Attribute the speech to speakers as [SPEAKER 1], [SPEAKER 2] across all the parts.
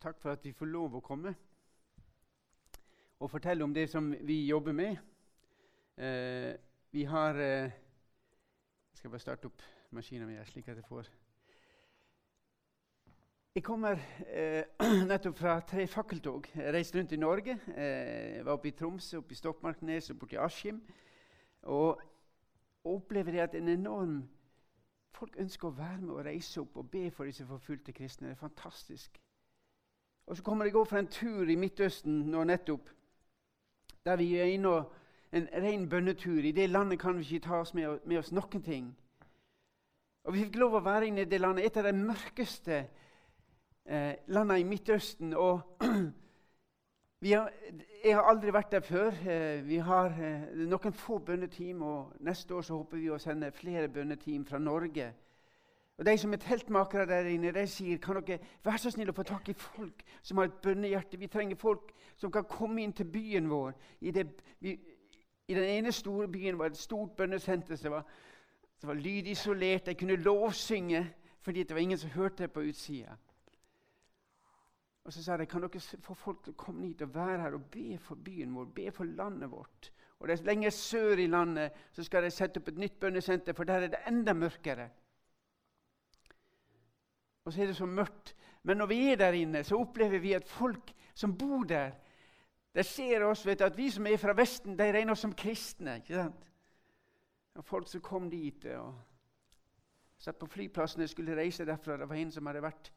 [SPEAKER 1] takk for at vi får lov å komme og fortelle om det som vi jobber med. Eh, vi har eh, Jeg skal bare starte opp maskinen min slik at jeg får Jeg kommer eh, nettopp fra tre fakkeltog. Jeg reiste rundt i Norge. Eh, jeg var oppe i Tromsø, oppe i Stokmarknes og borte i Askim. Og opplever det at en enorm Folk ønsker å være med og reise opp og be for disse forfulgte kristne. Det er fantastisk. Og så kommer jeg òg for en tur i Midtøsten nå nettopp, der vi er inne og en ren bønnetur. I det landet kan vi ikke ta oss med, med oss noen ting. Og Vi fikk lov å være inne i det landet, et av de mørkeste eh, landene i Midtøsten. og har, Jeg har aldri vært der før. Eh, vi har eh, noen få bønneteam, og neste år så håper vi å sende flere bønneteam fra Norge. Og De som er teltmakere der inne, de sier kan dere være så snill å få tak i folk som har et bønnehjerte. Vi trenger folk som kan komme inn til byen vår. I, det, vi, i den ene store byen var det et stort bønnesenter som var, som var lydisolert. De kunne lovsynge fordi det var ingen som hørte det på utsida. Og så sa de kan dere få folk til å komme hit og være her og be for byen vår, be for landet vårt. Og det er Lenger sør i landet så skal de sette opp et nytt bønnesenter, for der er det enda mørkere. Og så er det så mørkt. Men når vi er der inne, så opplever vi at folk som bor der, de ser oss, vet du, at vi som er fra Vesten, de regner oss som kristne. ikke sant? Og folk som kom dit og satt på flyplassen og skulle reise derfra. Det var en som hadde vært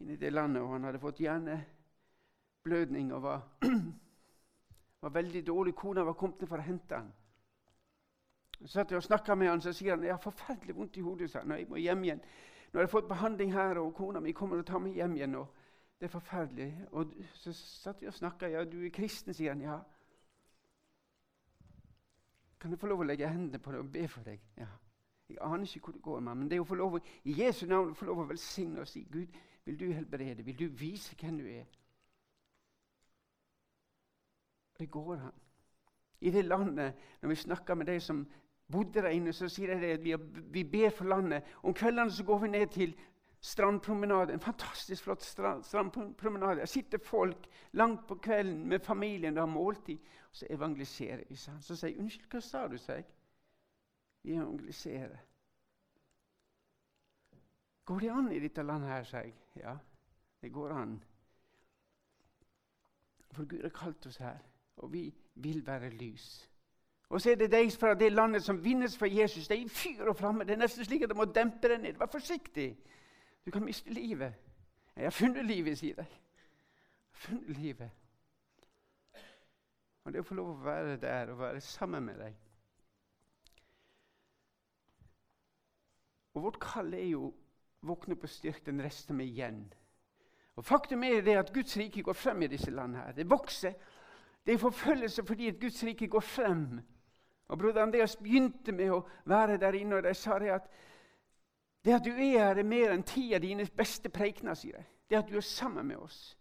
[SPEAKER 1] inne i det landet, og han hadde fått hjerneblødning og var, var veldig dårlig. Kona var kommet ned for å hente han. Så satt jeg og snakka med han, så sier han jeg har forferdelig vondt i hodet. sa han, jeg må hjem igjen. Nå har jeg fått behandling her, og kona mi kommer og tar meg hjem igjen. og Det er forferdelig. Og Så satt vi og snakka. Ja, du er kristen, sier han. Ja. Kan jeg få lov å legge hendene på deg og be for deg? Ja. Jeg aner ikke hvor det går men det er å få lov å, i Jesu navn å få lov å velsigne og si Gud, vil du helbrede? Vil du vise hvem du er? Det går an. I det landet, når vi snakker med de som bodde der inne, så sier de at vi, ber for landet. Om kveldene så går vi ned til strandpromenade. En fantastisk flott strandpromenade. Der sitter folk langt på kvelden med familien og har måltid. Og så evangeliserer vi. Så sier jeg, 'Unnskyld, hva sa du?' sier jeg. Vi evangeliserer. Går det an i dette landet her, sier jeg. Ja, det går an. For Gud har kalt oss her, og vi vil være lys. Og så er det de fra det landet som vinnes for Jesus. De er i fyr og flamme. Det er nesten slik at de må dempe deg ned. Vær forsiktig. Du kan miste livet. Jeg har funnet livet, sier de. Jeg har funnet livet. Og det å få lov å være der og være sammen med deg Og vårt kall er jo våkne på styrke, den resten med igjen. Og Faktum er det at Guds rike går frem i disse landene. her. Det vokser. Det er forfølgelse fordi at Guds rike går frem. Og Broder Andreas begynte med å være der inne, og de sa det at det at du er her, er mer enn ti av dine beste preikener, sier de. Det at du er sammen med oss.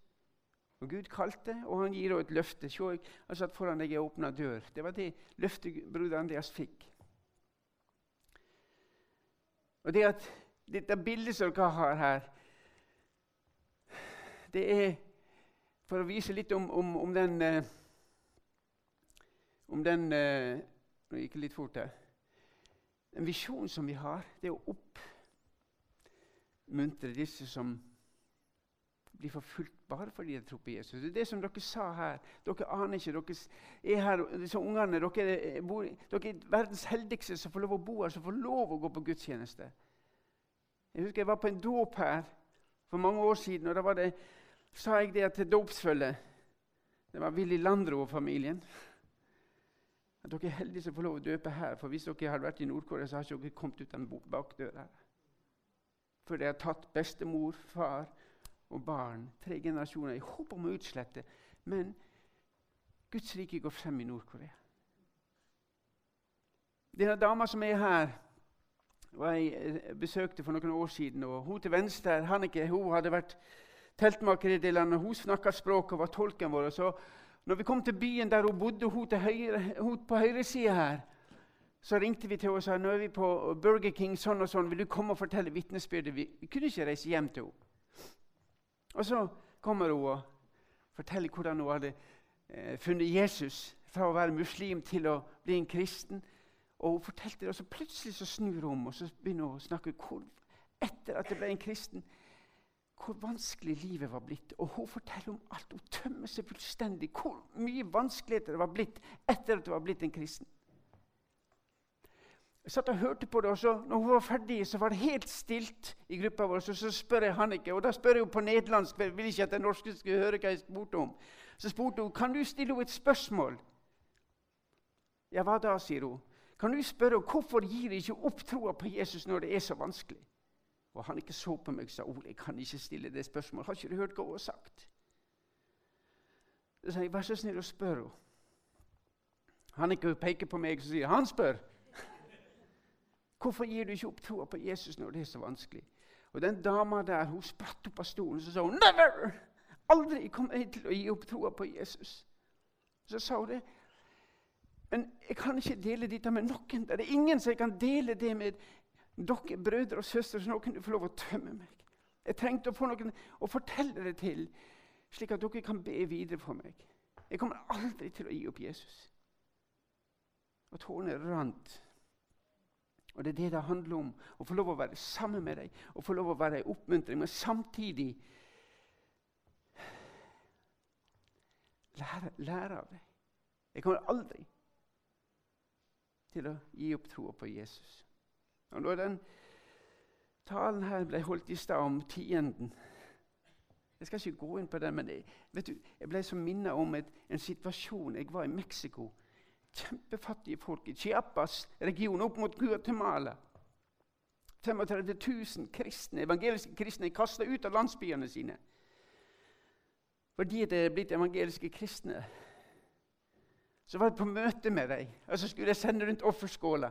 [SPEAKER 1] Og Gud kalte, og han gir henne et løfte. Se, jeg satt foran deg ei åpna dør. Det var det løftet broder Andreas fikk. Og det at dette bildet som dere har her, det er for å vise litt om, om, om den eh, Om den eh, Nå gikk det litt fort her. En visjon som vi har, det er å oppmuntre disse som blir forfulgt bare fordi de tror på Jesus. Det er det som dere sa her. Dere aner ikke. Dere er her, disse ungene, dere, bor, dere er verdens heldigste som får lov å bo her, som får lov å gå på gudstjeneste. Jeg husker jeg var på en dåp her for mange år siden. og Da det, sa jeg det til dåpsfølget. Det var Willy Landro-familien. At dere er heldige som får lov å døpe her. For hvis dere hadde vært i Nord-Korea, så dere ikke kommet ut den bakdøra. For det har tatt bestemor, far og barn, tre generasjoner, i håp om å utslette. Men Guds rike går frem i Nord-Korea. Denne dama som er her, var jeg eh, besøkte for noen år siden. og Hun til venstre Hannike, hun hadde vært teltmaker i det landet. Hun snakka språket og var tolken vår. Så når vi kom til byen der hun bodde, hun, høyre, hun på høyresida her, så ringte vi til henne og sa nå er vi på Burger King sånn og sånn. Vil du komme og fortelle vitnesbyrdet? Vi kunne ikke reise hjem til henne. Og så kommer hun og forteller hvordan hun hadde eh, funnet Jesus fra å være muslim til å bli en kristen. Og hun fortalte det, og så Plutselig så snur hun om og så begynner hun å snakke hvor, etter at jeg ble en kristen, hvor vanskelig livet var blitt. Og hun forteller om alt. Hun tømmer seg fullstendig. Hvor mye vanskeligheter det var blitt etter at hun var blitt en kristen. Jeg satt og hørte på det, og så når hun var ferdig, så var det helt stilt i gruppa vår. Så, så spør jeg Hannike, og da spør jeg henne på nederlandsk, for jeg vil ikke at den norske skulle høre hva jeg spurte om. Så spurte hun kan du stille henne et spørsmål. Ja, hva da, sier hun. Kan du spørre henne hvorfor gir de ikke opp troa på Jesus når det er så vanskelig? Og han ikke så på meg sa Ole, jeg kan ikke stille det spørsmålet. Har ikke du hørt hva hun har sagt? Så jeg, vær så snill og spør henne. Han ikke peker på meg og sier han spør. Hvorfor gir du ikke opp troa på Jesus når det er så vanskelig? Og Den dama der hun spratt opp av stolen og sa hun, Never! Aldri kommer jeg til å gi opp troa på Jesus. Så sa hun det. Men jeg kan ikke dele dette med noen. Det er ingen som jeg kan dele det med dere brødre og søstre, så nå kunne du få lov å tømme meg. Jeg trengte å få noen å fortelle det til, slik at dere kan be videre for meg. Jeg kommer aldri til å gi opp Jesus. Og tårene rant og Det er det det handler om. Å få lov å være sammen med deg å få lov å være en oppmuntring, men samtidig lære, lære av deg. Jeg kommer aldri til å gi opp troa på Jesus. Og da den talen her ble holdt i stad om tienden Jeg skal ikke gå inn på den, men jeg, vet du, jeg ble så minnet om et, en situasjon Jeg var i Mexico Kjempefattige folk i Chiapas-regionen opp mot Guatemala. 35 000 kristne, evangeliske kristne er kasta ut av landsbyene sine fordi det er blitt evangeliske kristne. Så var jeg på møte med dem, og så skulle jeg sende rundt offerskåla.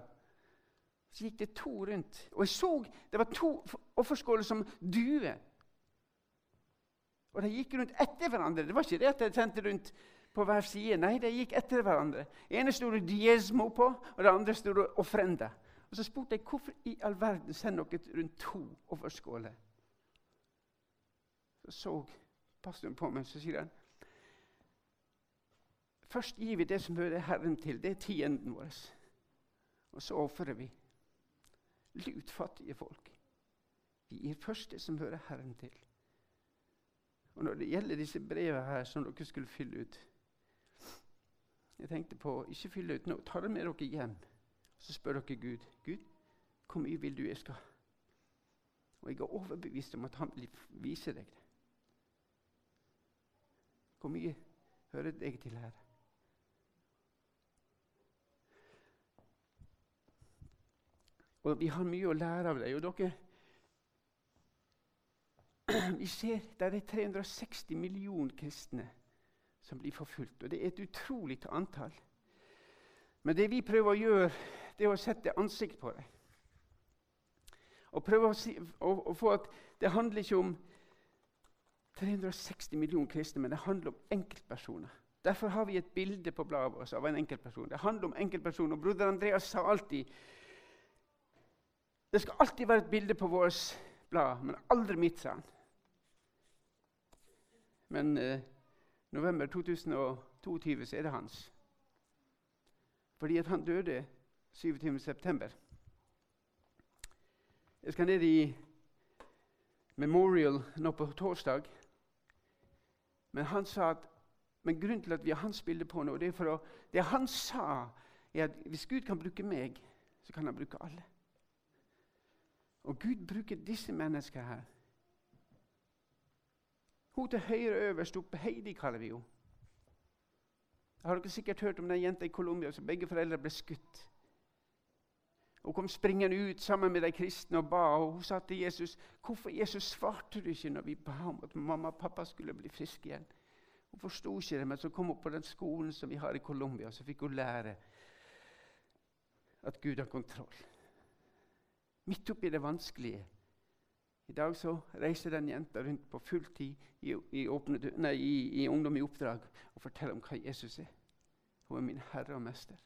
[SPEAKER 1] Så gikk det to rundt, og jeg så det var to offerskåler som duer. Og de gikk rundt etter hverandre. Det var ikke det at de sendte rundt på hver side. Nei, de gikk etter hverandre. Den ene sto det 'diesmo' på, og det andre sto det 'ofrenda'. Og Så spurte jeg hvorfor i all verden sender dere rundt to offerskåler. Så så pastoren på meg, så sier han Først gir vi det som hører Herren til. Det er tienden vår. Og så ofrer vi. Lutfattige folk. Vi er først det som hører Herren til. Og Når det gjelder disse brevene her som dere skulle fylle ut jeg tenkte på ikke fylle ut nå. Ta det med dere hjem. Så spør dere Gud. Gud, hvor mye vil du jeg skal? Og jeg er overbevist om at han vil vise deg det. Hvor mye hører deg til her? Og Vi har mye å lære av deg. Og dere Vi ser det er 360 millioner kristne som blir forfulgt. Og det er et utrolig antall. Men det vi prøver å gjøre, det er å sette ansikt på det. Og prøve å, si, å, å få at det handler ikke om 360 millioner kristne, men det handler om enkeltpersoner. Derfor har vi et bilde på bladet vårt av en enkeltperson. Det handler om enkeltpersoner. Broder Andreas sa alltid Det skal alltid være et bilde på vårt blad, men aldri mitt, sa han. Men eh, november 2022 så er det hans. Fordi at han døde 27.9. Jeg skal ned i Memorial nå på torsdag. Men han sa at men grunnen til at vi har hans bilde på nå, det er for å, det han sa, er at hvis Gud kan bruke meg, så kan han bruke alle. Og Gud bruker disse menneskene her hun til høyre øverst oppe, Heidi kaller vi henne. Har dere sikkert hørt om den jenta i Colombia som begge foreldre ble skutt? Hun kom springende ut sammen med de kristne og ba. og Hun sa til Jesus hvorfor Jesus svarte du ikke når vi ba om at mamma og pappa skulle bli friske igjen. Hun forsto ikke det, men så kom hun på den skolen som vi har i Colombia, så fikk hun lære at Gud har kontroll. Midt oppi det vanskelige i dag så reiser den jenta rundt på fulltid i, i, i, i Ungdom i oppdrag og forteller om hva Jesus er. Hun er min herre og mester.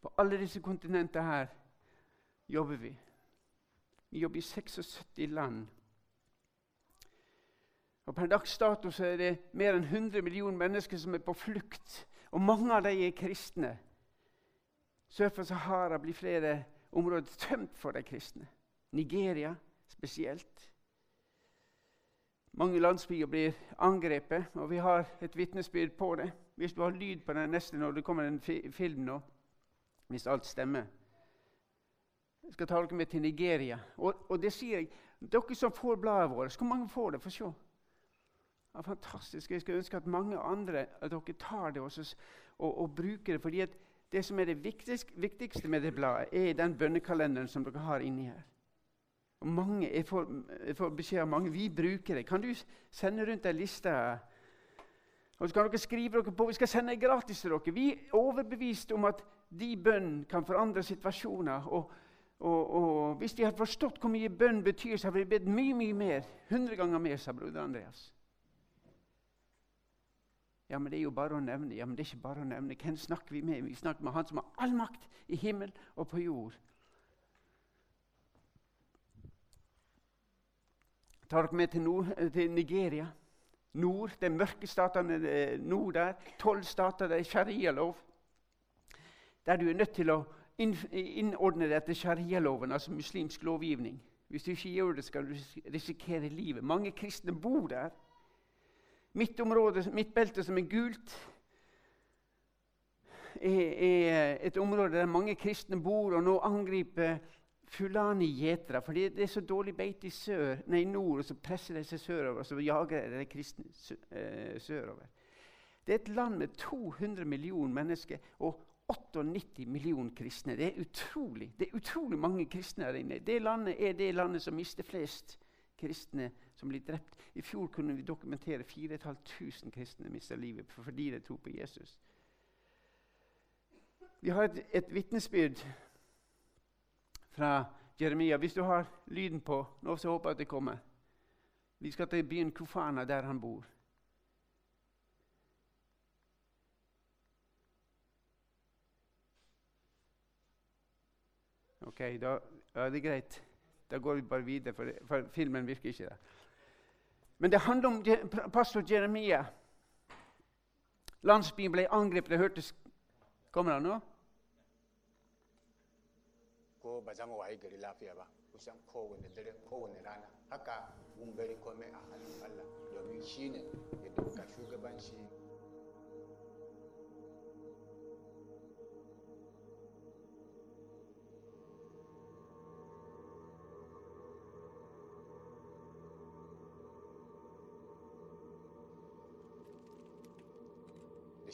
[SPEAKER 1] På alle disse kontinentene her jobber vi. Vi jobber i 76 land. Og Per dags dato så er det mer enn 100 millioner mennesker som er på flukt. Og mange av dem er kristne. Sør for Sahara blir flere områder tømt for de kristne. Nigeria spesielt. Mange landsbyer blir angrepet, og vi har et vitnesbyrd på det. Hvis du har lyd på den neste når det kommer en fi film nå, hvis alt stemmer. Jeg skal ta dere med til Nigeria. Og, og det sier jeg, dere som får bladet vårt, hvor mange får det? Få se. Ja, fantastisk. Jeg skulle ønske at mange andre at dere tar det også, og, og, bruker det. fordi det som er det viktigste, med det bladet, er den bønnekalenderen som dere har inni her. Og mange, jeg får, jeg får beskjed av mange vi bruker det. Kan du sende rundt ei liste? Og så kan dere skrive dere på, Vi skal sende det gratis til dere. Vi er overbevist om at de bønn kan forandre situasjoner. Og, og, og, Hvis de hadde forstått hvor mye bønn betyr, så hadde vi bedt mye mye mer. 100 ganger mer, sa broder Andreas. Ja, men det er jo bare å nevne. Ja, men det er ikke bare å nevne. Hvem snakker vi med? Vi snakker med Han som har all makt i himmel og på jord. tar dere med til, nord, til Nigeria. Nord, De mørke statene nord der. Tolv stater, det er sharialov. Der du er nødt til å innordne deg etter sharialoven, altså muslimsk lovgivning. Hvis du ikke gjør det, skal du risikere livet. Mange kristne bor der. Mitt område, mitt belte som er gult, er, et område der mange kristne bor, og nå angriper Fulani-gjetere. For det er så dårlig beite i, sør, nei, nord, og så presser de seg sørover. Og så jager de kristne sørover. Det er et land med 200 millioner mennesker og 98 millioner kristne. Det er utrolig Det er utrolig mange kristne her inne. Det landet er det landet som mister flest kristne som blir drept. I fjor kunne vi dokumentere 4500 kristne mista livet fordi de tror på Jesus. Vi har et, et vitnesbyrd fra Jeremia. Hvis du har lyden på nå, så håper jeg at det kommer. Vi skal til byen Kufana, der han bor. Ok, da ja, det er greit. Da går vi bare videre, for, for filmen virker ikke der. Men det handler om pastor Jeremia. Landsbyen ble angrepet. Det hørtes Kommer han nå?
[SPEAKER 2] haka mun bari komai a hannun Allah domin shi ne ya dauka shugabanci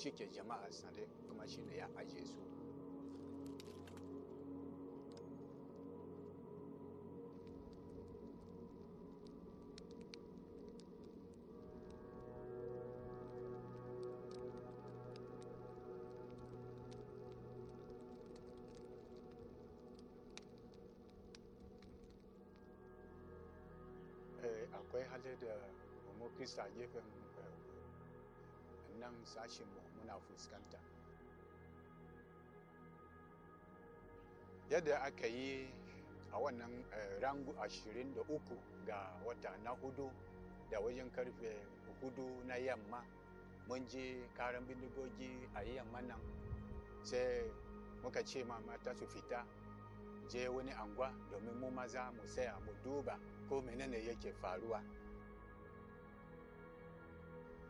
[SPEAKER 2] shi ke jama'a sare kuma shi ne ya ajiye su. Akwai hali da mu krista gefen nan sashenmu muna fuskanta. Yadda aka yi a wannan rangu 23 ga wata na huɗu da wajen ƙarfe huɗu na yamma mun je karan bindigogi a yamma nan sai muka ce ma mata su fita je wani angwa domin mu maza mu saya mu duba ko menene yake faruwa.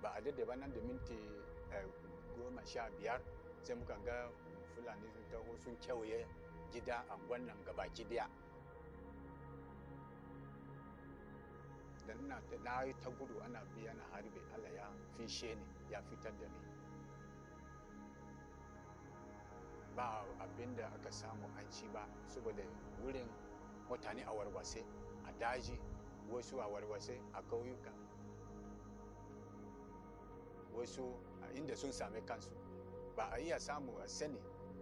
[SPEAKER 2] Ba a daidai ba nan da minti goma sha biyar sai muka ga fulani sun taho sun kewaye gida angon nan gabaki ɗaya. Da ina na yi ta gudu ana biya na harbe allah ya fishe ni ya fitar da ni. Ba abin da aka samu an ci ba saboda wurin mutane a warwase a daji wasu a warwase a ƙauyuka. Wasu a inda sun sami kansu ba a iya samu a sani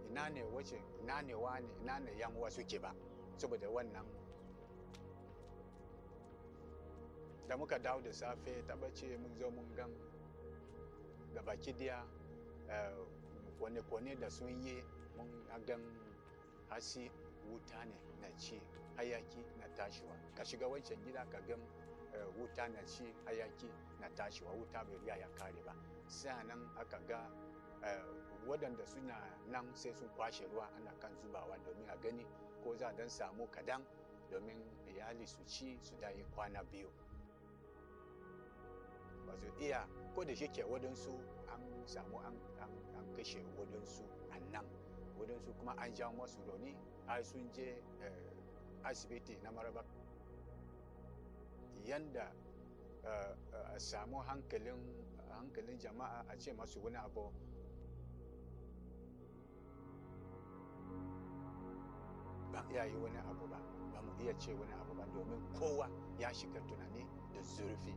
[SPEAKER 2] ina ne wace ina ne wani ina ne yan suke ba. Saboda wannan da muka dawo da safe tabbace mun zo mun gan gabaki diya kone-kone da sun yi mun gan hasi wuta ne na ci hayaki na tashiwa. Ka shiga wancan gida ka gan eh, wuta na ci hayaki na tashiwa. Wuta bai riga ya kare ba. Nan aka ga eh, waɗanda suna nan sai sun kwashe ruwa ana kan zubawa domin a gani ko za dan samu kadan domin iyali su ci su da yi kwana biyu. Ba su iya ko da shi ke waɗansu an samu an kashe waɗansu a nan. Waɗansu kuma an ja masu rauni har sun je eh, asibiti na maraba. Yanda eh, a samu hankalin hankalin jama'a a ce masu wani abu. Ba iya yi wani abu ba ba mu iya ce wani abu ba domin kowa ya shiga tunani da zurfi.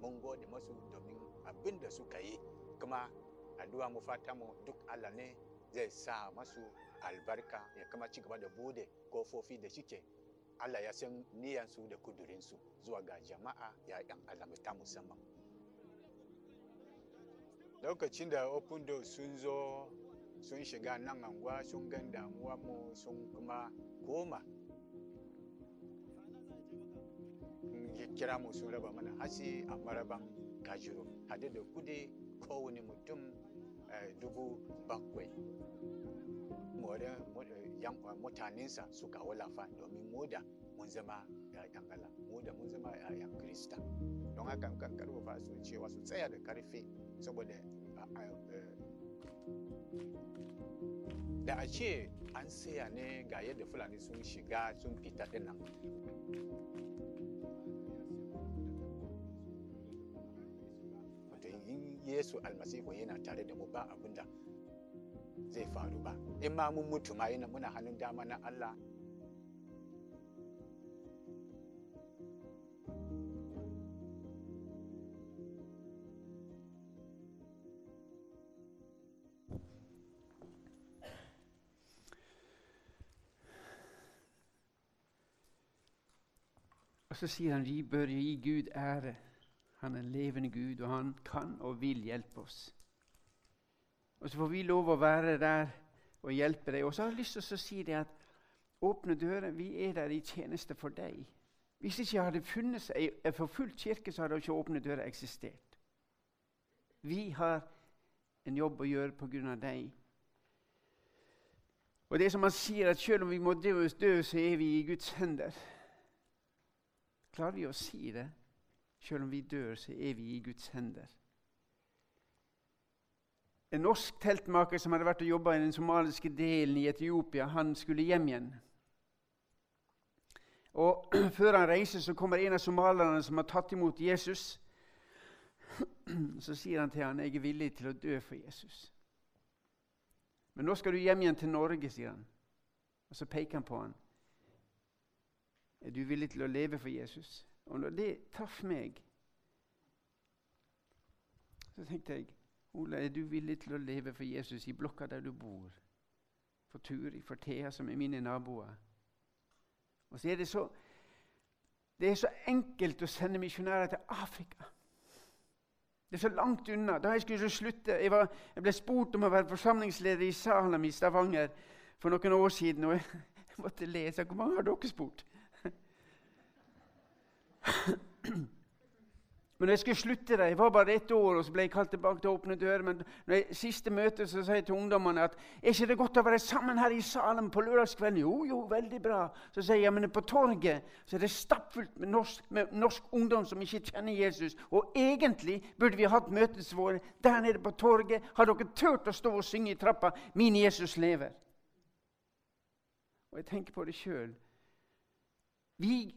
[SPEAKER 2] Mun gode masu domin abin da suka yi kuma addu'a mu fata mu duk Allah ne zai sa masu albarka ya kuma ci gaba da buɗe kofofi da shike. Allah ya san niyansu da kudurinsu zuwa ga jama'a ya yan alamta musamman. Lokacin da open door sun zo sun shiga nan anguwa sun gan damuwa mu sun kuma koma. Kira mu sun raba mana hasi a maraban kajiro hade da kuɗi kowane mutum dubu bakwai. More mutanensa suka wallafa domin mu da mun zama ‘ya'yan Allah mun zama ‘ya'yan Kirista don haka kan ƙarfafa su cewa su tsaya da ƙarfi saboda eh, da a ce an saya ne ga yadda fulani sun shiga sun fita ɗin nan. Yesu almasihu yana tare da mu ba abin zai faru ba in ma mun mutu ma yana muna hannun dama na allah
[SPEAKER 1] Og så sier han vi bør gi Gud ære. Han er en levende Gud, og han kan og vil hjelpe oss. Og så får vi lov å være der og hjelpe deg. Og så har jeg lyst til å si det at åpne dører, vi er der i tjeneste for deg. Hvis ikke hadde funnes ei en forfulgt kirke, så hadde ikke Åpne dører eksistert. Vi har en jobb å gjøre på grunn av deg. Og det som han sier, at selv om vi må dø så er vi i Guds hender. Klarer vi å si det? Selv om vi dør, så er vi i Guds hender. En norsk teltmaker som hadde vært og jobba i den somaliske delen i Etiopia, han skulle hjem igjen. Og Før han reiser, så kommer en av somalierne som har tatt imot Jesus. Så sier han til han, 'Jeg er villig til å dø for Jesus'. Men nå skal du hjem igjen til Norge, sier han. Og så peker han på han. Er du villig til å leve for Jesus? Og når det traff meg, så tenkte jeg Ola, er du villig til å leve for Jesus i blokka der du bor? For Turi, for Thea, som er mine naboer. Og så er det så Det er så enkelt å sende misjonærer til Afrika. Det er så langt unna. Da jeg skulle slutte Jeg, var, jeg ble spurt om å være forsamlingsleder i Salem i Stavanger for noen år siden. Og jeg måtte lese. Hvor mange har dere spurt? Men jeg skulle slutte der, jeg var bare ett år, og så ble jeg kalt tilbake til åpne dører. Men når jeg, siste møte så sa jeg til ungdommene at er ikke det godt å være sammen her i Salem på lørdagskvelden? Jo, jo, veldig bra. Så sier jeg men på torget så er det stappfullt med norsk, med norsk ungdom som ikke kjenner Jesus. Og egentlig burde vi hatt møtet våre der nede på torget. Har dere turt å stå og synge i trappa 'Min Jesus lever'? Og jeg tenker på det sjøl. Vi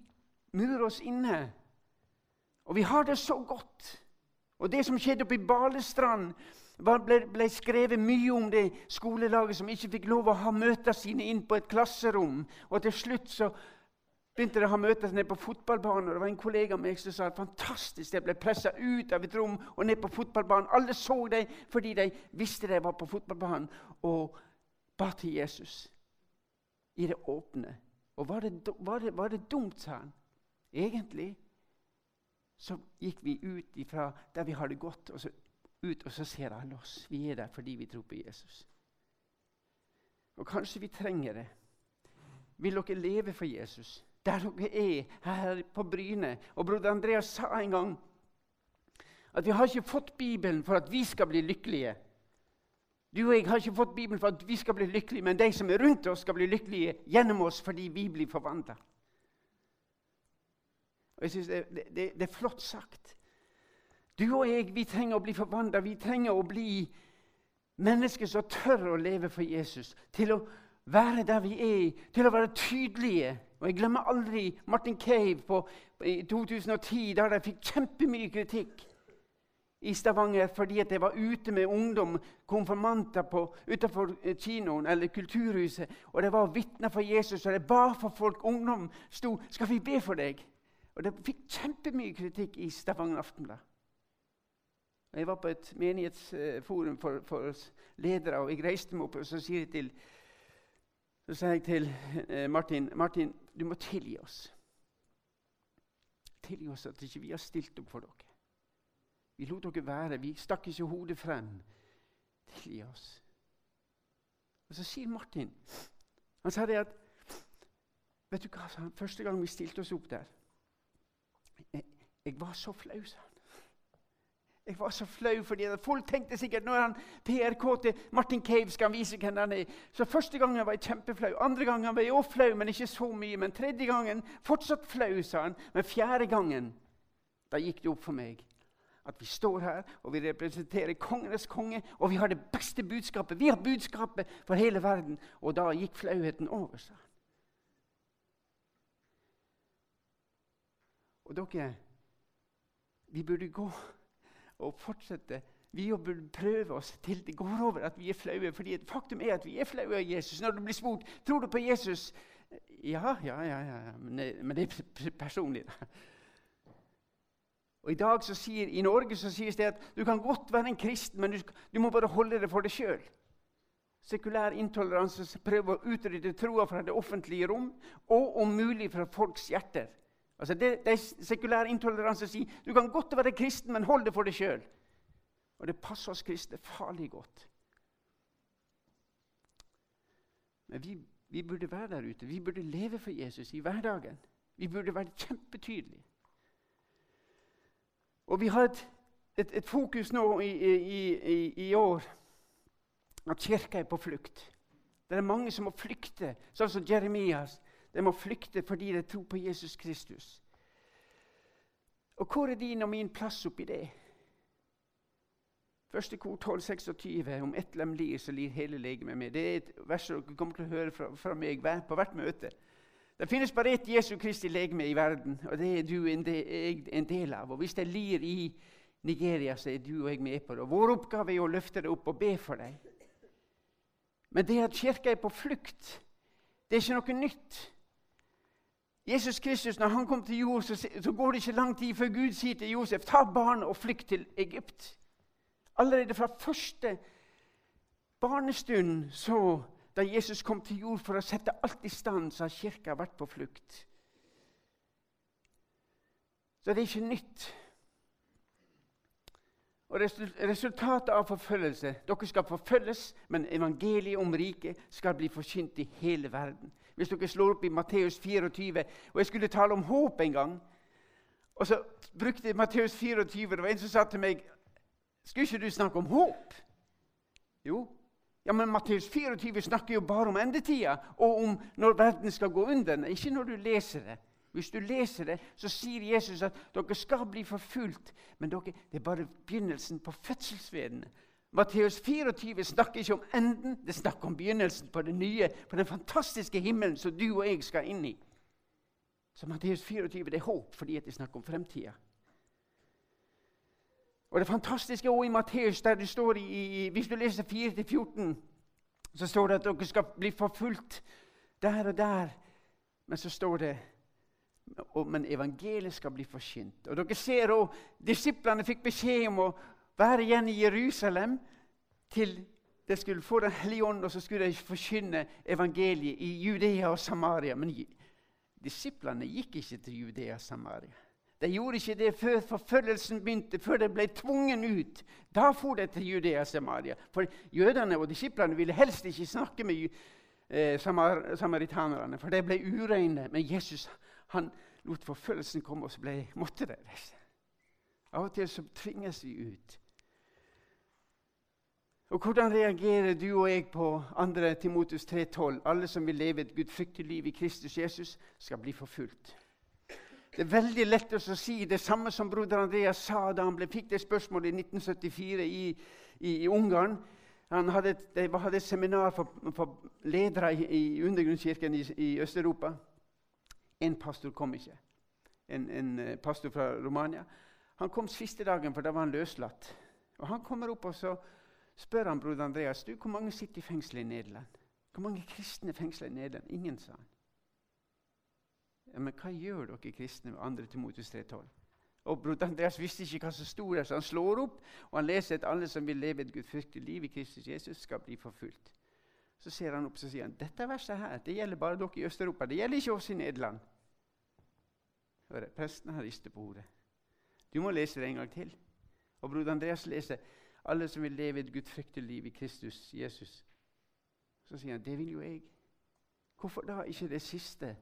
[SPEAKER 1] murer oss inne. Og vi har det så godt. Og det som skjedde oppe i Balestrand ble, ble skrevet mye om det skolelaget som ikke fikk lov å ha møtene sine inn på et klasserom. Og til slutt så begynte de å ha møter nede på fotballbanen. Og det var en kollega av meg som sa fantastisk, de ble pressa ut av et rom og ned på fotballbanen. Alle så dem fordi de visste de var på fotballbanen og ba til Jesus i det åpne. Og var det, var det, var det dumt, sa han. Egentlig så gikk vi ut ifra der vi har det godt, og så ut, og så ser alle oss. Vi er der fordi vi tror på Jesus. Og kanskje vi trenger det. Vil dere leve for Jesus? Der dere er, her på Bryne. Og broder Andreas sa en gang at vi har ikke fått Bibelen for at vi skal bli lykkelige. Du og jeg har ikke fått Bibelen for at vi skal bli lykkelige, men de som er rundt oss, skal bli lykkelige gjennom oss fordi vi blir forvandla. Jeg synes det, det, det, er flott sagt. Du og jeg vi trenger å bli forvandla. Vi trenger å bli mennesker som tør å leve for Jesus. Til å være der vi er, til å være tydelige. Og Jeg glemmer aldri Martin Cave på, i 2010, der de fikk kjempemye kritikk i Stavanger fordi at jeg var ute med ungdom, konfirmanter, utenfor kinoen eller kulturhuset. Og det var vitner for Jesus, og det ba for folk. Ungdom sto 'Skal vi be for deg?' Og det fikk kjempemye kritikk i Stavanger Aftenblad. Jeg var på et menighetsforum for, for ledere, og jeg reiste meg opp og så sier jeg til, så sa jeg til eh, Martin Martin, du må tilgi oss. Tilgi oss at ikke vi har stilt opp for dere. Vi lot dere være. Vi stakk ikke hodet frem. Tilgi oss. Og Så sier Martin Han sa det at Vet du hva, Første gang vi stilte oss opp der Jeg, var så flau, sa han. Jeg var så flau, fordi folk tenkte sikkert nå er han PRK til Martin Cave skal han vise hvem han er. Så Første gangen var jeg kjempeflau. Andre gangen var jeg også flau, men ikke så mye. Men tredje gangen fortsatt flau, sa han. Men fjerde gangen da gikk det opp for meg at vi står her og vi representerer kongenes konge, og vi har det beste budskapet. Vi har budskapet for hele verden. Og da gikk flauheten over seg. Og dere, vi burde gå og fortsette. Vi burde prøve oss til det går over at vi er flaue. fordi faktum er at vi er flaue av Jesus. Når du blir spurt tror du på Jesus Ja, ja, ja, ja. Men, men det er personlig. Og I dag så sier, i Norge så sies det at du kan godt være en kristen, men du, du må bare holde det for deg sjøl. Sekulær intoleranse prøver å utrydde troa fra det offentlige rom og om mulig fra folks hjerter. Altså det, det Sekulær intoleranse sier du kan godt være kristen, men hold det for deg sjøl. Og det passer oss kristne farlig godt. Men vi, vi burde være der ute. Vi burde leve for Jesus i hverdagen. Vi burde være kjempetydelige. Og vi har et, et, et fokus nå i, i, i, i, år at kirka er på flukt. Det er mange som må flykte, sånn som Jeremias. De må flykte fordi de tror på Jesus Kristus. Og hvor er din og min plass oppi det? Første kor 1226 om ett lem lir, så lir hele legemet med. Det er et vers dere kommer til å høre fra, fra meg på hvert møte. Det finnes bare ett Jesu Kristi legeme i verden, og det er du en del, en del av. Og Hvis det lir i Nigeria, så er du og jeg med på det. Og Vår oppgave er å løfte det opp og be for deg. Men det at Kirka er på flukt, det er ikke noe nytt. Jesus Kristus, Når han kom til jord, så, så går det ikke lang tid før Gud sier til Josef ta barnet og flykt til Egypt. Allerede fra første barnestund så da Jesus kom til jord for å sette alt i stand, så har kirka vært på flukt. Så det er ikke nytt. Og Resultatet av forfølgelse Dere skal forfølges, men evangeliet om riket skal bli forkynt i hele verden. Hvis dere slår opp i Matteus 24 og Jeg skulle tale om håp en gang. Og så brukte Matteus 24. Det var en som sa til meg Skulle ikke du snakke om håp? Jo, ja, men Matteus 24 snakker jo bare om endetida og om når verden skal gå under. Ikke når du leser det. Hvis du leser det, så sier Jesus at dere skal bli forfulgt. Men dere, det er bare begynnelsen på fødselsvedene. Matteus 24 snakker ikke om enden, det snakker om begynnelsen på det nye, på den fantastiske himmelen som du og jeg skal inn i. Så Matteus 24 det er håp fordi det snakker om fremtida. Og Det fantastiske også i Matteus, der det står i, hvis du leser 4-14, så står det at dere skal bli forfulgt der og der. Men så står det men evangeliet skal bli forsynt. Og dere ser også, Disiplene fikk beskjed om å være igjen i Jerusalem til de skulle få Den hellige ånd, og så skulle de forkynne evangeliet i Judea og Samaria. Men disiplene gikk ikke til Judea og Samaria. De gjorde ikke det før forfølgelsen begynte, før de ble tvungen ut. Da for de til Judea og Samaria. For jødene og disiplene ville helst ikke snakke med eh, samar samaritanerne, for de ble ureine. Men Jesus han lot forfølgelsen komme, og så ble, måtte de reise. Av og til så tvinges vi ut. Og Hvordan reagerer du og jeg på 2. Timotus 3,12? Alle som vil leve et gudfryktig liv i Kristus Jesus, skal bli forfulgt. Det er veldig lett å si det samme som broder Andreas sa da han ble, fikk det spørsmålet i 1974 i, i, i Ungarn. Han hadde, de hadde et seminar for, for ledere i, i undergrunnskirken i, i Øst-Europa. En pastor kom ikke. En, en, eh, pastor fra Romania. Han kom siste dagen, for da var han løslatt. Og Han kommer opp og så spør han broder Andreas du, hvor mange sitter i fengsel i Nederland. Hvor mange kristne fengsler i Nederland? Ingen, sa han. Ja, Men hva gjør dere kristne med 2. Timotus 3,12? Og broder Andreas visste ikke hva som sto der, så han slår opp og han leser at alle som vil leve et gudfryktig liv i Kristus Jesus, skal bli forfulgt. Så ser han opp og sier han, dette verset her, det gjelder bare dere i Øst-Europa. Det gjelder ikke oss i Nederland. Hører, presten har ristet på hodet. Du må lese det en gang til. Og broder Andreas leser alle som vil leve et gudfryktig liv i Kristus Jesus. Så sier han det vil jo jeg. Hvorfor da ikke det siste?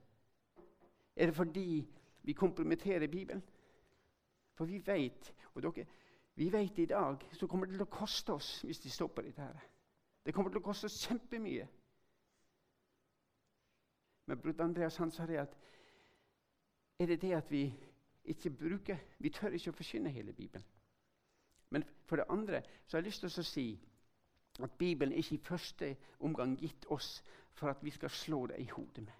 [SPEAKER 1] Er det fordi vi kompromitterer Bibelen? For vi vet, og dere, vi vet i dag så kommer det til å koste oss hvis de stopper dette. her. Det kommer til å koste oss kjempemye. Men bror Andreas han sa det at er det det at vi ikke bruker Vi tør ikke å forkynne hele Bibelen. Men for det andre så har jeg lyst til å si at Bibelen er ikke i første omgang gitt oss for at vi skal slå det i hodet med.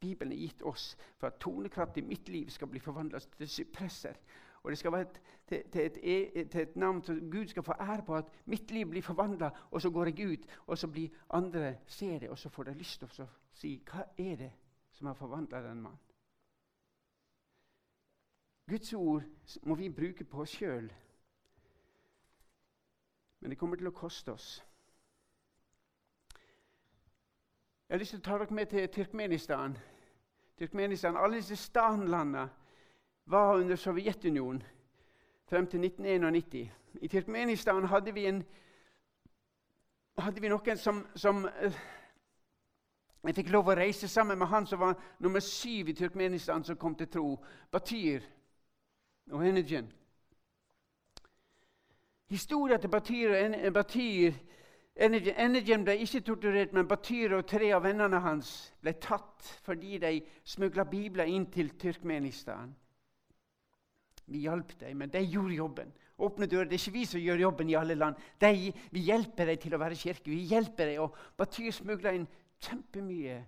[SPEAKER 1] Bibelen er gitt oss for at tonekraft i mitt liv skal bli forvandla til sypresser. Og det skal være et, til, til, et, e, til, et, navn som Gud skal få ære på, at mitt liv blir forvandla, og så går jeg ut, og så blir andre ser det, og så får de lyst til å si Hva er det som har forvandla den mannen? Guds ord må vi bruke på oss sjøl. Men det kommer til å koste oss. Jeg har lyst til å ta dere med til Tyrkmenistan. Tyrkmenistan, Alle disse stanlandene var under Sovjetunionen frem til 1991. I Tyrkmenistan hadde vi, en, hadde vi noen som, som uh, Jeg fikk lov å reise sammen med han som var nummer syv i Tyrkmenistan som kom til tro. Batyr og Energen. Historien til Batyr og Batyr Energen ble ikke torturert, men Batyr og tre av vennene hans ble tatt fordi de smugla bibler inn til Tyrkmenistan. Vi hjalp dem, men de gjorde jobben. Åpne dører. Det er ikke vi som gjør jobben i alle land. De, vi hjelper dem til å være kirke. Vi hjelper dem, og Batyr smugla inn kjempemye.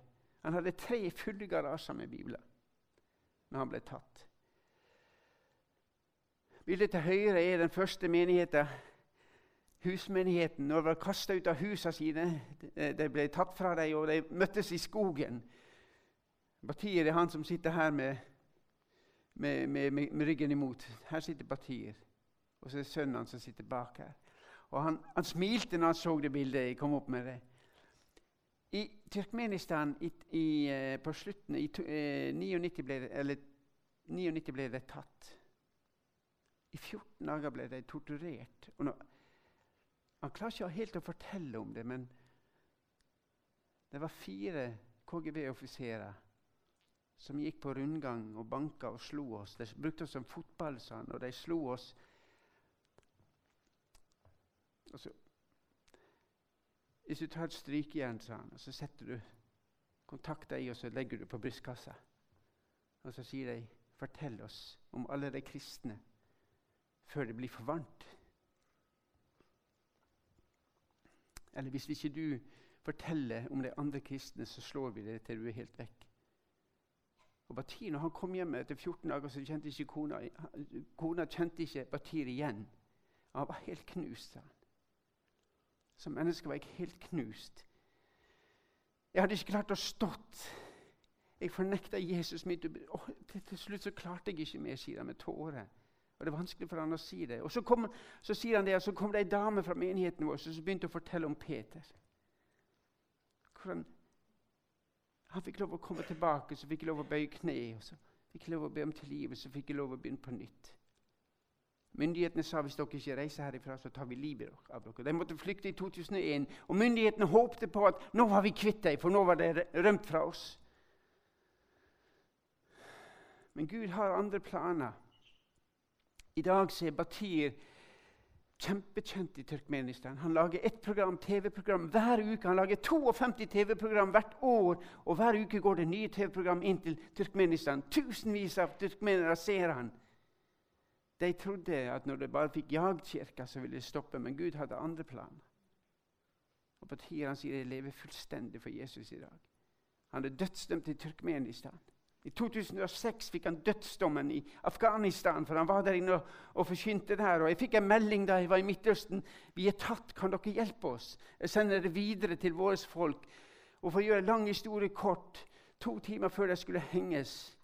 [SPEAKER 1] Han hadde tre fulle garasjer med bibler når han ble tatt. Bildet til høyre er den første menigheten husmenigheten når de var kasta ut av husene sine. De ble tatt fra dem, og de møttes i skogen. Batir er han som sitter her med, med, med, med ryggen imot. Her sitter Batir. Og så er det sønnen hans som sitter bak her. Og han, han, smilte når han så det bildet. Jeg kom opp med det. I Tyrkmenistan i, i, eh, på slutten i eh, 99 ble, eller, 99 ble det tatt. I 14 dager ble de torturert. Når, han klarer ikke helt å fortelle om det, men det var fire KGB-offiserer som gikk på rundgang og banka og slo oss. De brukte oss som fotball, sa han, og de slo oss. Og så, hvis du tar et strykejern, sa han, og så setter du kontakter i, og så legger du på brystkassa. Og så sier de, 'Fortell oss om alle de kristne før det blir for varmt.' Eller hvis ikke du forteller om de andre kristne, så slår vi det til du er helt vekk. Og Batir, når han kom hjem etter 14 dager, så kjente ikke kona Kona kjente ikke Batir igjen. Han var helt knust, han. Som menneske var jeg helt knust. Jeg hadde ikke klart å stått. Jeg fornekta Jesus mitt. Og til, slutt så klarte jeg ikke mer, sier han med tårer. Og Det er vanskelig for han å si det. Og Så, kom, så sier han det, og så kom det ei dame fra menigheten vår som begynte å fortelle om Peter. Hvordan han fikk lov å komme tilbake, så fikk lov å bøye kne. og så Fikk lov å be om tilgivelse, fikk jeg lov å begynne på nytt. Myndighetene sa hvis dere ikke reiser herifra, så tar vi livet av dere. De måtte flykte i 2001, og myndighetene håpte på at nå var vi kvitt dem, for nå var de rømt fra oss. Men Gud har andre planer. I dag er Batir kjempekjent i Turkmenistan. Han lager ett program, TV-program hver uke. Han lager 52 TV-program hvert år, og hver uke går det nye TV-program inn til Turkmenistan. Tusenvis av turkmenere ser han. De trodde at når de bare fikk jagkirka, så ville det stoppe, men Gud hadde andre planer. Og Batir han sier de lever fullstendig for Jesus i dag. Han er dødsdømt i Turkmenistan. I 2006 fikk han dødsdommen i Afghanistan, for han var der inne og, og forkynte der. Og Jeg fikk en melding da jeg var i Midtøsten. 'Vi er tatt, kan dere hjelpe oss?' Jeg sender det videre til våre folk. Og For å gjøre lang historie kort, to timer før de skulle henges,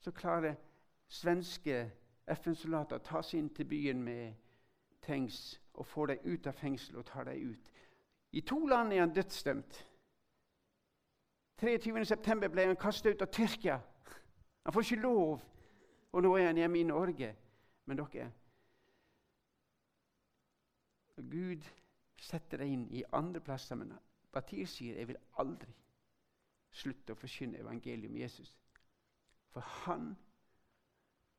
[SPEAKER 1] så klarer svenske FN-soldater å ta seg inn til byen med tanks og får dem ut av fengselet og tar dem ut. I to land er han dødsdømt. 23.9. ble han kastet ut av Tyrkia. Han får ikke lov. Og nå er han hjemme i Norge. Men dere Gud setter deg inn i andre plasser. Men Batir sier jeg vil aldri slutte å forkynne evangeliet om Jesus. For han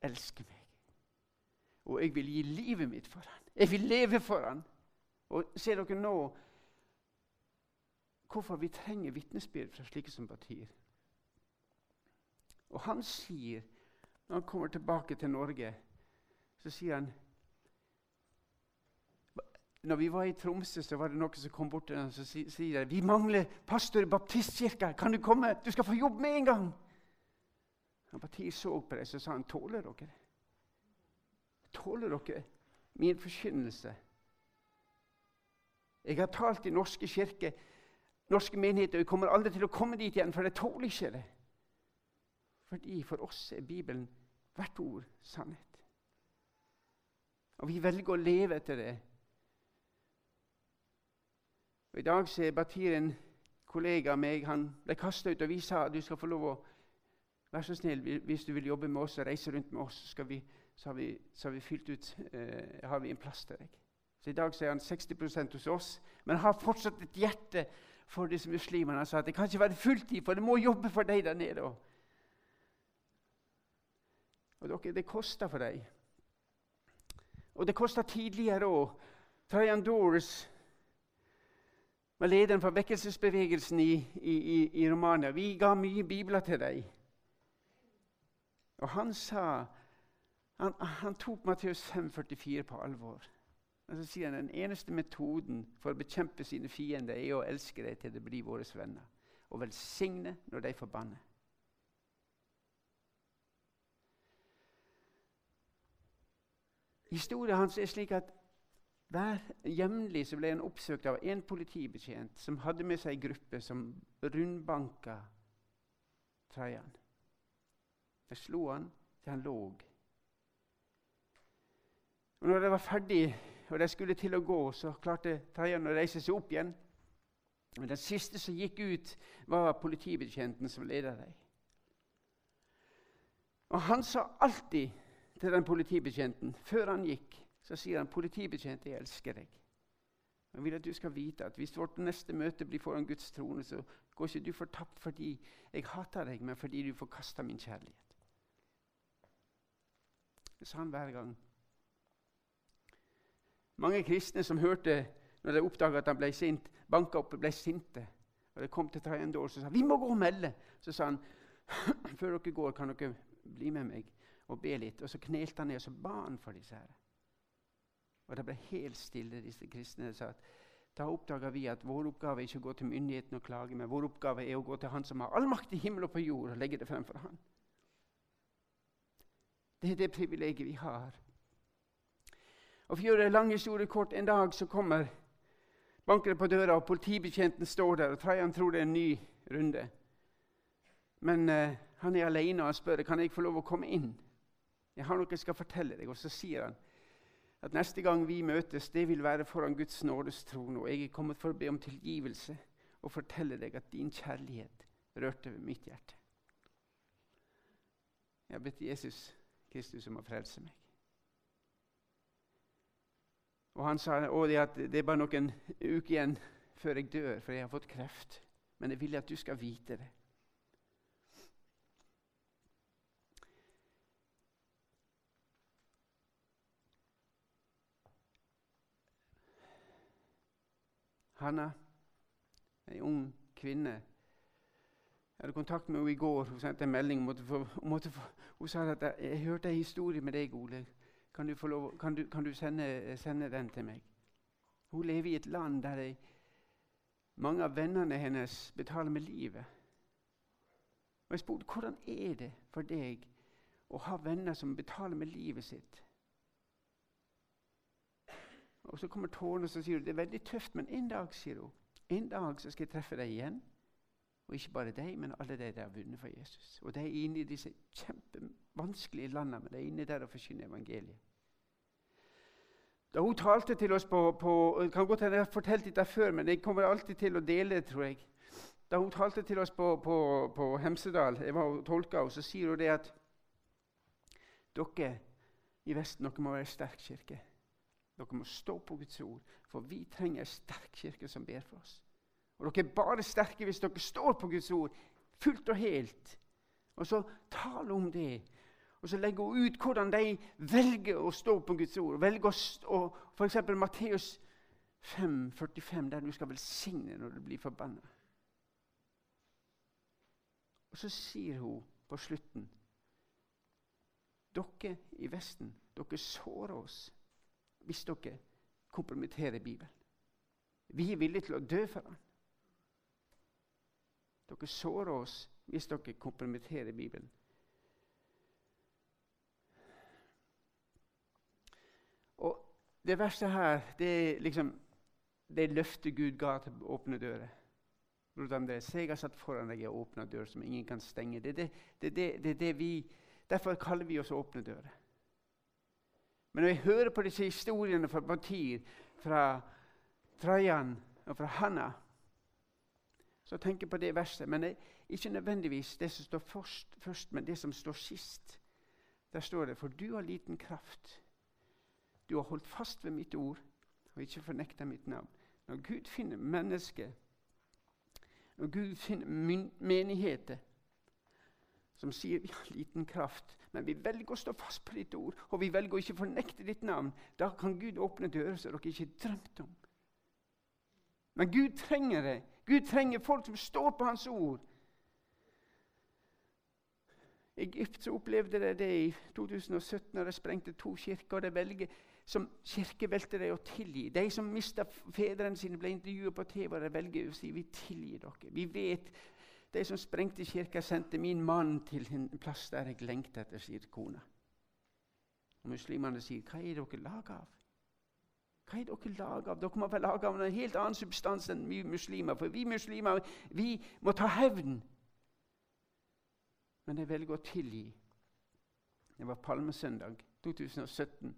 [SPEAKER 1] elsker meg. Og jeg vil gi livet mitt for han. Jeg vil leve for han. Og ser dere nå hvorfor vi trenger vitnesbyrd fra slike som partier. Og han sier, når han kommer tilbake til Norge, så sier han når vi var i Tromsø, så var det noen som kom bort til ham og sier vi mangler pastor i baptistkirka. Kan du komme? Du skal få jobb med en gang. Og partiet så på dem og sa han, tåler dere Tåler dere min forkynnelse? Jeg har talt i norske kirker norske menigheter. Vi kommer aldri til å komme dit igjen, for det tåler ikke det. Fordi for oss er Bibelen hvert ord sannhet. Og vi velger å leve etter det. Og I dag så er Batir en kollega av meg. Han ble kasta ut, og vi sa du skal få lov å være så snill, hvis du vil jobbe med oss og reise rundt med oss, vi, så, har, vi, så har, vi, fylt ut, eh, har vi en plass til deg. Så I dag så er han 60% hos oss, men har fortsatt et hjerte for disse muslimene. Han sa at det kan ikke være fulltid, for det må jobbe for deg der nede. Og dere, det koster for deg. Og det kosta tidligere òg. Trajan Doris var lederen for vekkelsesbevegelsen i, i, i, Romania. Vi ga mye bibler til deg. Og han sa Han, han tok Matteus 5,44 på alvor. Og så sier han Den eneste metoden for å bekjempe sine fiender er å elske dem til de blir våre venner, og velsigne når de forbanner. Historien hans er slik at hver jevnlig ble han oppsøkt av en politibetjent som hadde med seg en gruppe som rundbanka Trajan. De slo han til han lå. Og når det var ferdig og de skulle til å gå, så klarte Tarjan å reise seg opp igjen. Men den siste som gikk ut, var politibetjenten som ledet dem. Og han sa alltid til den politibetjenten, før han gikk, så sier han, 'Politibetjent, jeg elsker deg.' Jeg vil at du skal vite at Hvis vårt neste møte blir foran Guds trone, så går ikke du fortapt fordi jeg hater deg, men fordi du forkaster min kjærlighet. Det sa han hver gang. Mange kristne som hørte når de oppdaga at han ble sint, banka opp og ble sinte. Og Det kom til tredje år, så sa vi må gå og melde. Så sa han før dere går, kan dere bli med meg og be litt. Og Så knelte han ned og så ba han for disse her. Og Det ble helt stille. disse kristne sa at da oppdaga vi at vår oppgave er ikke å gå til myndighetene og klage, men vår oppgave er å gå til Han som har all makt i himmel og på jord, og legge det fremfor Han. Det er det privilegiet vi har. Og For å gjøre en lang store kort, en dag så kommer banker på døra, og politibetjenten står der. og Trajan tror det er en ny runde. Men eh, han er alene og han spør kan jeg få lov å komme inn. Jeg har noe jeg skal fortelle deg. Og så sier han at neste gang vi møtes, det vil være foran Guds nådes trone. Og jeg er kommet for å be om tilgivelse og fortelle deg at din kjærlighet rørte ved mitt hjerte. Jeg har bedt Jesus Kristus om å frelse meg. Og han sa det at det er bare noen uker igjen før jeg dør, for jeg har fått kreft. Men jeg vil at du skal vite det. Hanna, ei ung kvinne. Jeg hadde kontakt med henne i går. Hun sendte en melding. Måtte få, måtte få, hun sa at jeg hørte en historie med deg, Ole. Kan du, lov, kan du, kan du sende, sende, den til meg? Hun lever i et land der de, mange av vennene hennes betaler med livet. Og Jeg spurte hvordan er det for deg å ha venner som betaler med livet sitt. Og Så kommer tårene og så sier hun, det er veldig tøft, men en dag sier hun, en dag så skal jeg treffe deg igjen. Og ikke bare deg, men alle de der har vunnet for Jesus. Og de er inne i disse kjempevanskelige landene, men de er inne der og forkynner evangeliet. Da hun talte til oss på, på kan godt hende Jeg har fortalt dette før, men jeg kommer alltid til å dele det, tror jeg. Da hun talte til oss på, på, på Hemsedal, jeg var og tolka henne, så sier hun det at dere i Vesten dere må være en sterk kirke. Dere må stå på Guds ord, for vi trenger en sterk kirke som ber for oss. Og Dere er bare sterke hvis dere står på Guds ord fullt og helt. Og så tal om det. Og så legger hun ut hvordan de velger å stå på Guds ord. Velger å stå, F.eks. Matteus 5, 45, der du skal velsigne når du blir forbanna. Og så sier hun på slutten Dere i Vesten, dere sårer oss hvis dere kompromitterer Bibelen. Vi er villige til å dø for den. Dere sårer oss hvis dere kompromitterer Bibelen. Og Det verste her det er liksom det løftet Gud ga til åpne dører. Se, jeg har satt foran deg en åpna dør som ingen kan stenge. Det, det, det, vi, derfor kaller vi oss åpne dører. Men når jeg hører på disse historiene fra Batir, fra Trajan og fra Hanna, så tenker jeg på det verset. Men det er ikke nødvendigvis det som står først, først, men det som står sist. Der står det For du har liten kraft. Du har holdt fast ved mitt ord og ikke fornekta mitt navn. Når Gud finner mennesker, når Gud finner menigheter som sier vi har liten kraft, men vi velger å stå fast på ditt ord, og vi velger å ikke fornekte ditt navn. Da kan Gud åpne dører som dere ikke drømte om. Men Gud trenger det. Gud trenger folk som står på Hans ord. Egypt opplevde det, det i 2017 når de sprengte to kirker. og de velger Som kirke valgte de å tilgi. De som mista fedrene sine, ble intervjuet på TV, og de velger å si vi tilgir dere. Vi vet de som sprengte kirka, sendte min mann til en plass der jeg lengta etter, sier kona. Og Muslimene sier, 'Hva er dere laga av?' Hva er dere laga av? Dere må være laga av en helt annen substans enn vi muslimer. For vi muslimer vi må ta hevn. Men jeg velger å tilgi. Det var palmesøndag 2017.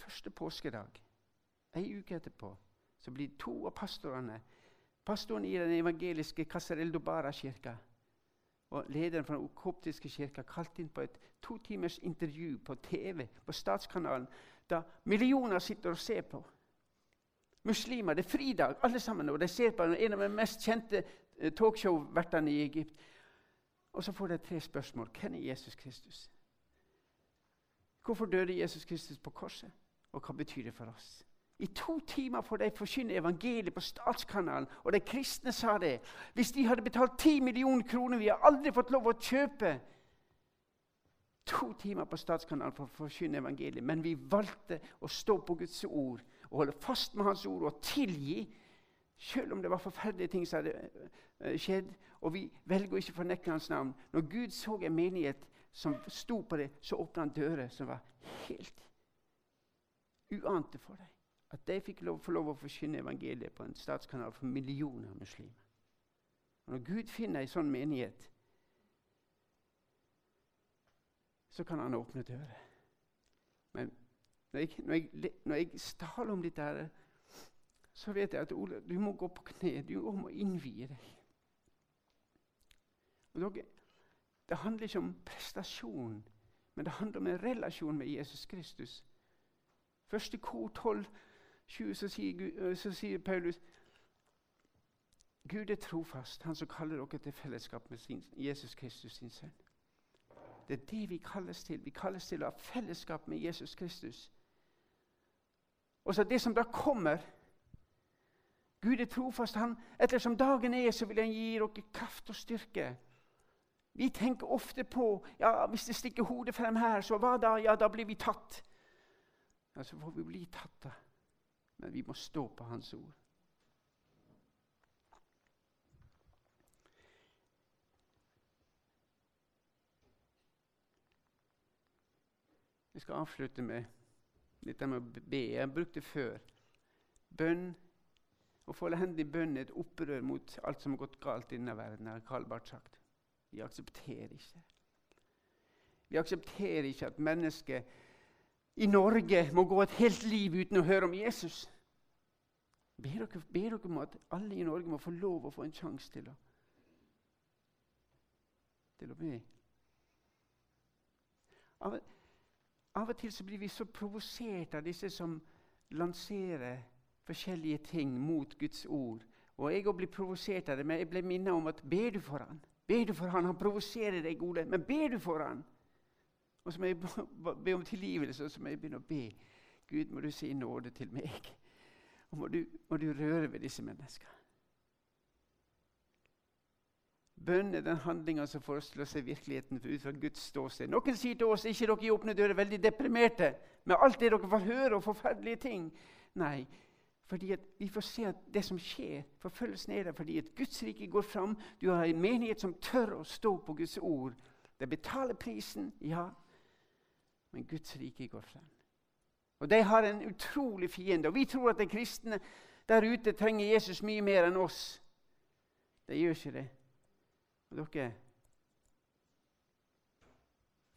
[SPEAKER 1] Første påskedag. Ei uke etterpå så blir to av pastorene Pastoren i den evangeliske Casarel Dobara-kirka og lederen for den koptiske kirka kalt inn på et to timers intervju på TV på Statskanalen, da millioner sitter og ser på. Muslimer. Det er fridag, alle sammen. Og de ser på en av de mest kjente eh, talkshow-vertene i Egypt. Og så får de tre spørsmål. Hvem er Jesus Kristus? Hvorfor døde Jesus Kristus på korset? Og hva betyr det for oss? I to timer får de forkynne evangeliet på Statskanalen. Og de kristne sa det. Hvis de hadde betalt 10 millioner kroner Vi har aldri fått lov å kjøpe to timer på Statskanalen for å forkynne evangeliet. Men vi valgte å stå på Guds ord og holde fast med Hans ord og tilgi. Selv om det var forferdelige ting som hadde eh, skjedd. Og vi velger å ikke fornekte Hans navn. Når Gud så en menighet som sto på det, så åpna han dører som var helt uante for dem at de fikk lov, få lov å forkynne evangeliet på en statskanal for millioner av muslimer. Og Når Gud finner en sånn menighet, så kan han åpne dører. Men når jeg, når jeg, når jeg taler om dette, så vet jeg at Ole, du må gå på kne. Du må innvie deg. Og dere, det handler ikke om prestasjon, men det handler om en relasjon med Jesus Kristus. Første kor 12, 20, så sier, så sier Paulus Gud er trofast, han som kaller dere til fellesskap med sin, Jesus Kristus, sin sønn. Det er det vi kalles til. Vi kalles til å ha fellesskap med Jesus Kristus. Og så det som da kommer Gud er trofast. Han, ettersom dagen er, så vil han gi dere kraft og styrke. Vi tenker ofte på ja, hvis det stikker hodet frem her, så hva da? Ja, da blir vi tatt. Ja, Så får vi bli tatt, da. Men vi må stå på Hans ord. Jeg skal avslutte med dette med å be. Jeg har brukt det før. Bønn. Å få i bønn er et opprør mot alt som har gått galt i denne verden. har Karl Barth sagt. Vi aksepterer ikke Vi aksepterer ikke at mennesker i Norge må gå et helt liv uten å høre om Jesus. Ber dere, ber dere om at alle i Norge må få lov å få en sjanse til å, til å be. Av, av og til så blir vi så provosert av disse som lanserer forskjellige ting mot Guds ord. Og jeg blir provosert av det, men jeg ble minnet om at ber du for han? Ber du for han? Han provoserer deg, Ole, men ber du for han? Og så må jeg be om tilgivelse, og så må jeg begynne å be. Gud, må du si nåde til meg. Og må du, må du røre ved disse menneskene. Bønn er den handlinga som får oss til å se virkeligheten ut fra Guds ståsted. Noen sier til oss ikke dere i åpne dører veldig deprimerte med alt det dere får høre og forferdelige ting. Nei, fordi vi får se at det som skjer, forfølgelsen er der fordi at Guds rike går fram. Du har en menighet som tør å stå på Guds ord. Det betaler prisen, ja, men Guds rike går frem. Og De har en utrolig fiende. Og Vi tror at de kristne der ute trenger Jesus mye mer enn oss. De gjør ikke det. Og dere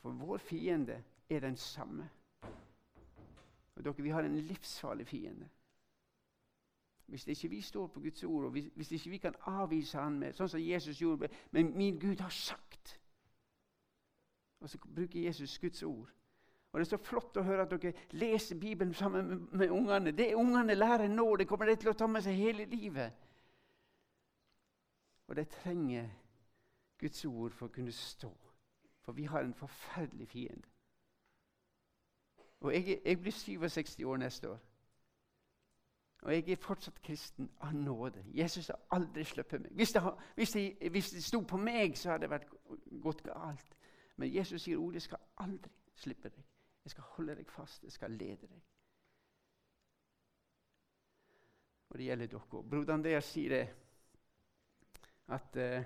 [SPEAKER 1] For vår fiende er den samme. Og dere, Vi har en livsfarlig fiende. Hvis ikke vi står på Guds ord, og hvis, hvis ikke vi kan avvise han med, sånn som Jesus gjorde Men min Gud har sagt Og så bruker Jesus Guds ord. Og Det er så flott å høre at dere leser Bibelen sammen med, med ungene. Det ungene lærer nå, det kommer de til å ta med seg hele livet. Og de trenger Guds ord for å kunne stå. For vi har en forferdelig fiende. Og jeg, jeg blir 67 år neste år. Og jeg er fortsatt kristen av nåde. Jesus har aldri sluppet meg. Hvis det, hvis, det, hvis det, sto på meg, så hadde det vært gått galt. Men Jesus sier ordet skal aldri slippe deg. Jeg skal holde deg fast. Jeg skal lede deg. Og det gjelder dere. Broder Andreas sier det at eh,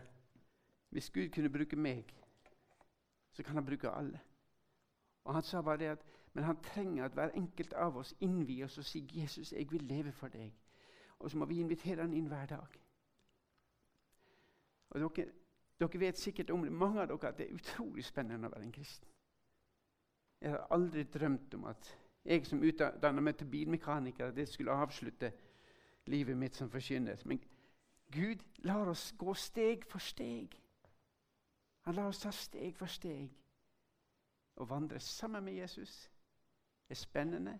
[SPEAKER 1] hvis Gud kunne bruke meg, så kan han bruke alle. Og Han sa bare det at men han trenger at hver enkelt av oss innvier oss og sier 'Jesus, jeg vil leve for deg'. Og så må vi invitere han inn hver dag. Og dere, dere vet sikkert om det, mange av dere at det er utrolig spennende å være en kristen. Jeg har aldri drømt om at jeg som utdanna meg til bilmekaniker, det skulle avslutte livet mitt som forkynner. Men Gud lar oss gå steg for steg. Han lar oss ta steg for steg og vandre sammen med Jesus er spennende,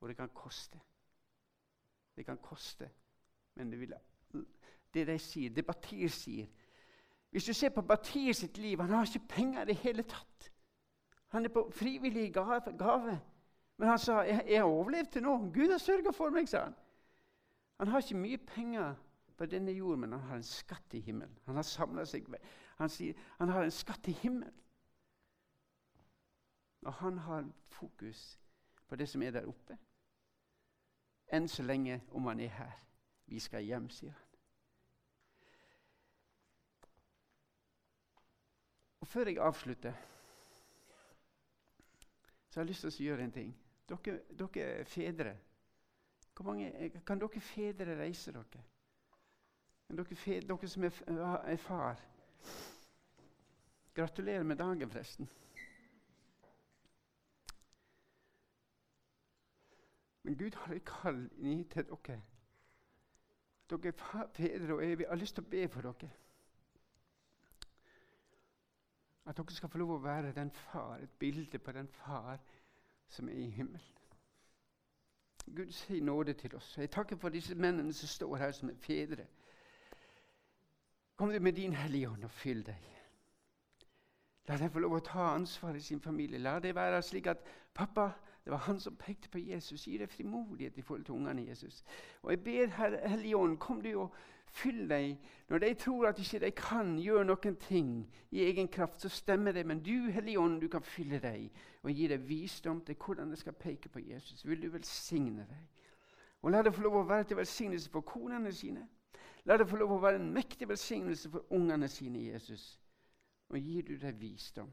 [SPEAKER 1] og det kan koste. Det kan koste, men det vil Det de sier, det Batir sier Hvis du ser på Batir sitt liv Han har ikke penger i det hele tatt. Han er på frivillig gave. Men han sa jeg, har overlevd til nå. Gud har sørga for meg, sa han. Han har ikke mye penger på denne jord, men han har en skatt i himmelen. Han har seg Han sier han har en skatt i himmelen. Og han har fokus på det som er der oppe. Enn så lenge om han er her. Vi skal hjem, sier han. Og Før jeg avslutter, så har jeg lyst til å gjøre en ting. Dere, dere fedre mange, Kan dere fedre reise dere? Kan dere, fedre, dere som er, er far Gratulerer med dagen, forresten. Men Gud har et kall til dere. Dere er fedre, og jeg har lyst til å be for dere. At dere skal få lov å være den far, et bilde på den far som er i himmelen. Gud si nåde til oss. Jeg takker for disse mennene som står her som er fedre. Kom du med din Hellige Ånd og fyll deg. La dem få lov å ta ansvar i sin familie. La det være slik at pappa det var han som pekte på Jesus. Gi deg frimodighet i forhold til ungene Jesus. Og jeg ber Herre Hellige Ånd, kom du og fyll deg. Når de tror at ikke de kan gjøre noen ting i egen kraft, så stemmer det. Men du, Hellige Ånd, du kan fylle deg og gi deg visdom til hvordan de skal peke på Jesus. Vil du velsigne deg? Og la det få lov å være til velsignelse for konene sine. La det få lov å være en mektig velsignelse for ungene sine, Jesus. Og gir du deg visdom,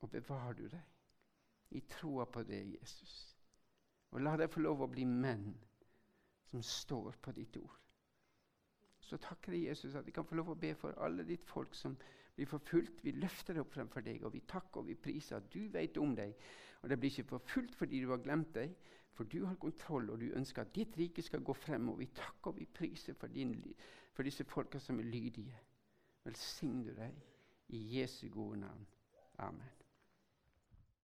[SPEAKER 1] og bevarer du deg i troa på det, Jesus. Og la deg få lov å bli menn som står på ditt ord. Så takker jeg Jesus at vi kan få lov å be for alle ditt folk som blir forfulgt. Vi løfter det opp fremfor deg, og vi takker og vi priser at du vet om deg. Og det blir ikke forfulgt fordi du har glemt deg, for du har kontroll, og du ønsker at ditt rike skal gå frem. Og vi takker og vi priser for, din, for disse folka som er lydige. Velsign du deg i Jesu gode navn. Amen.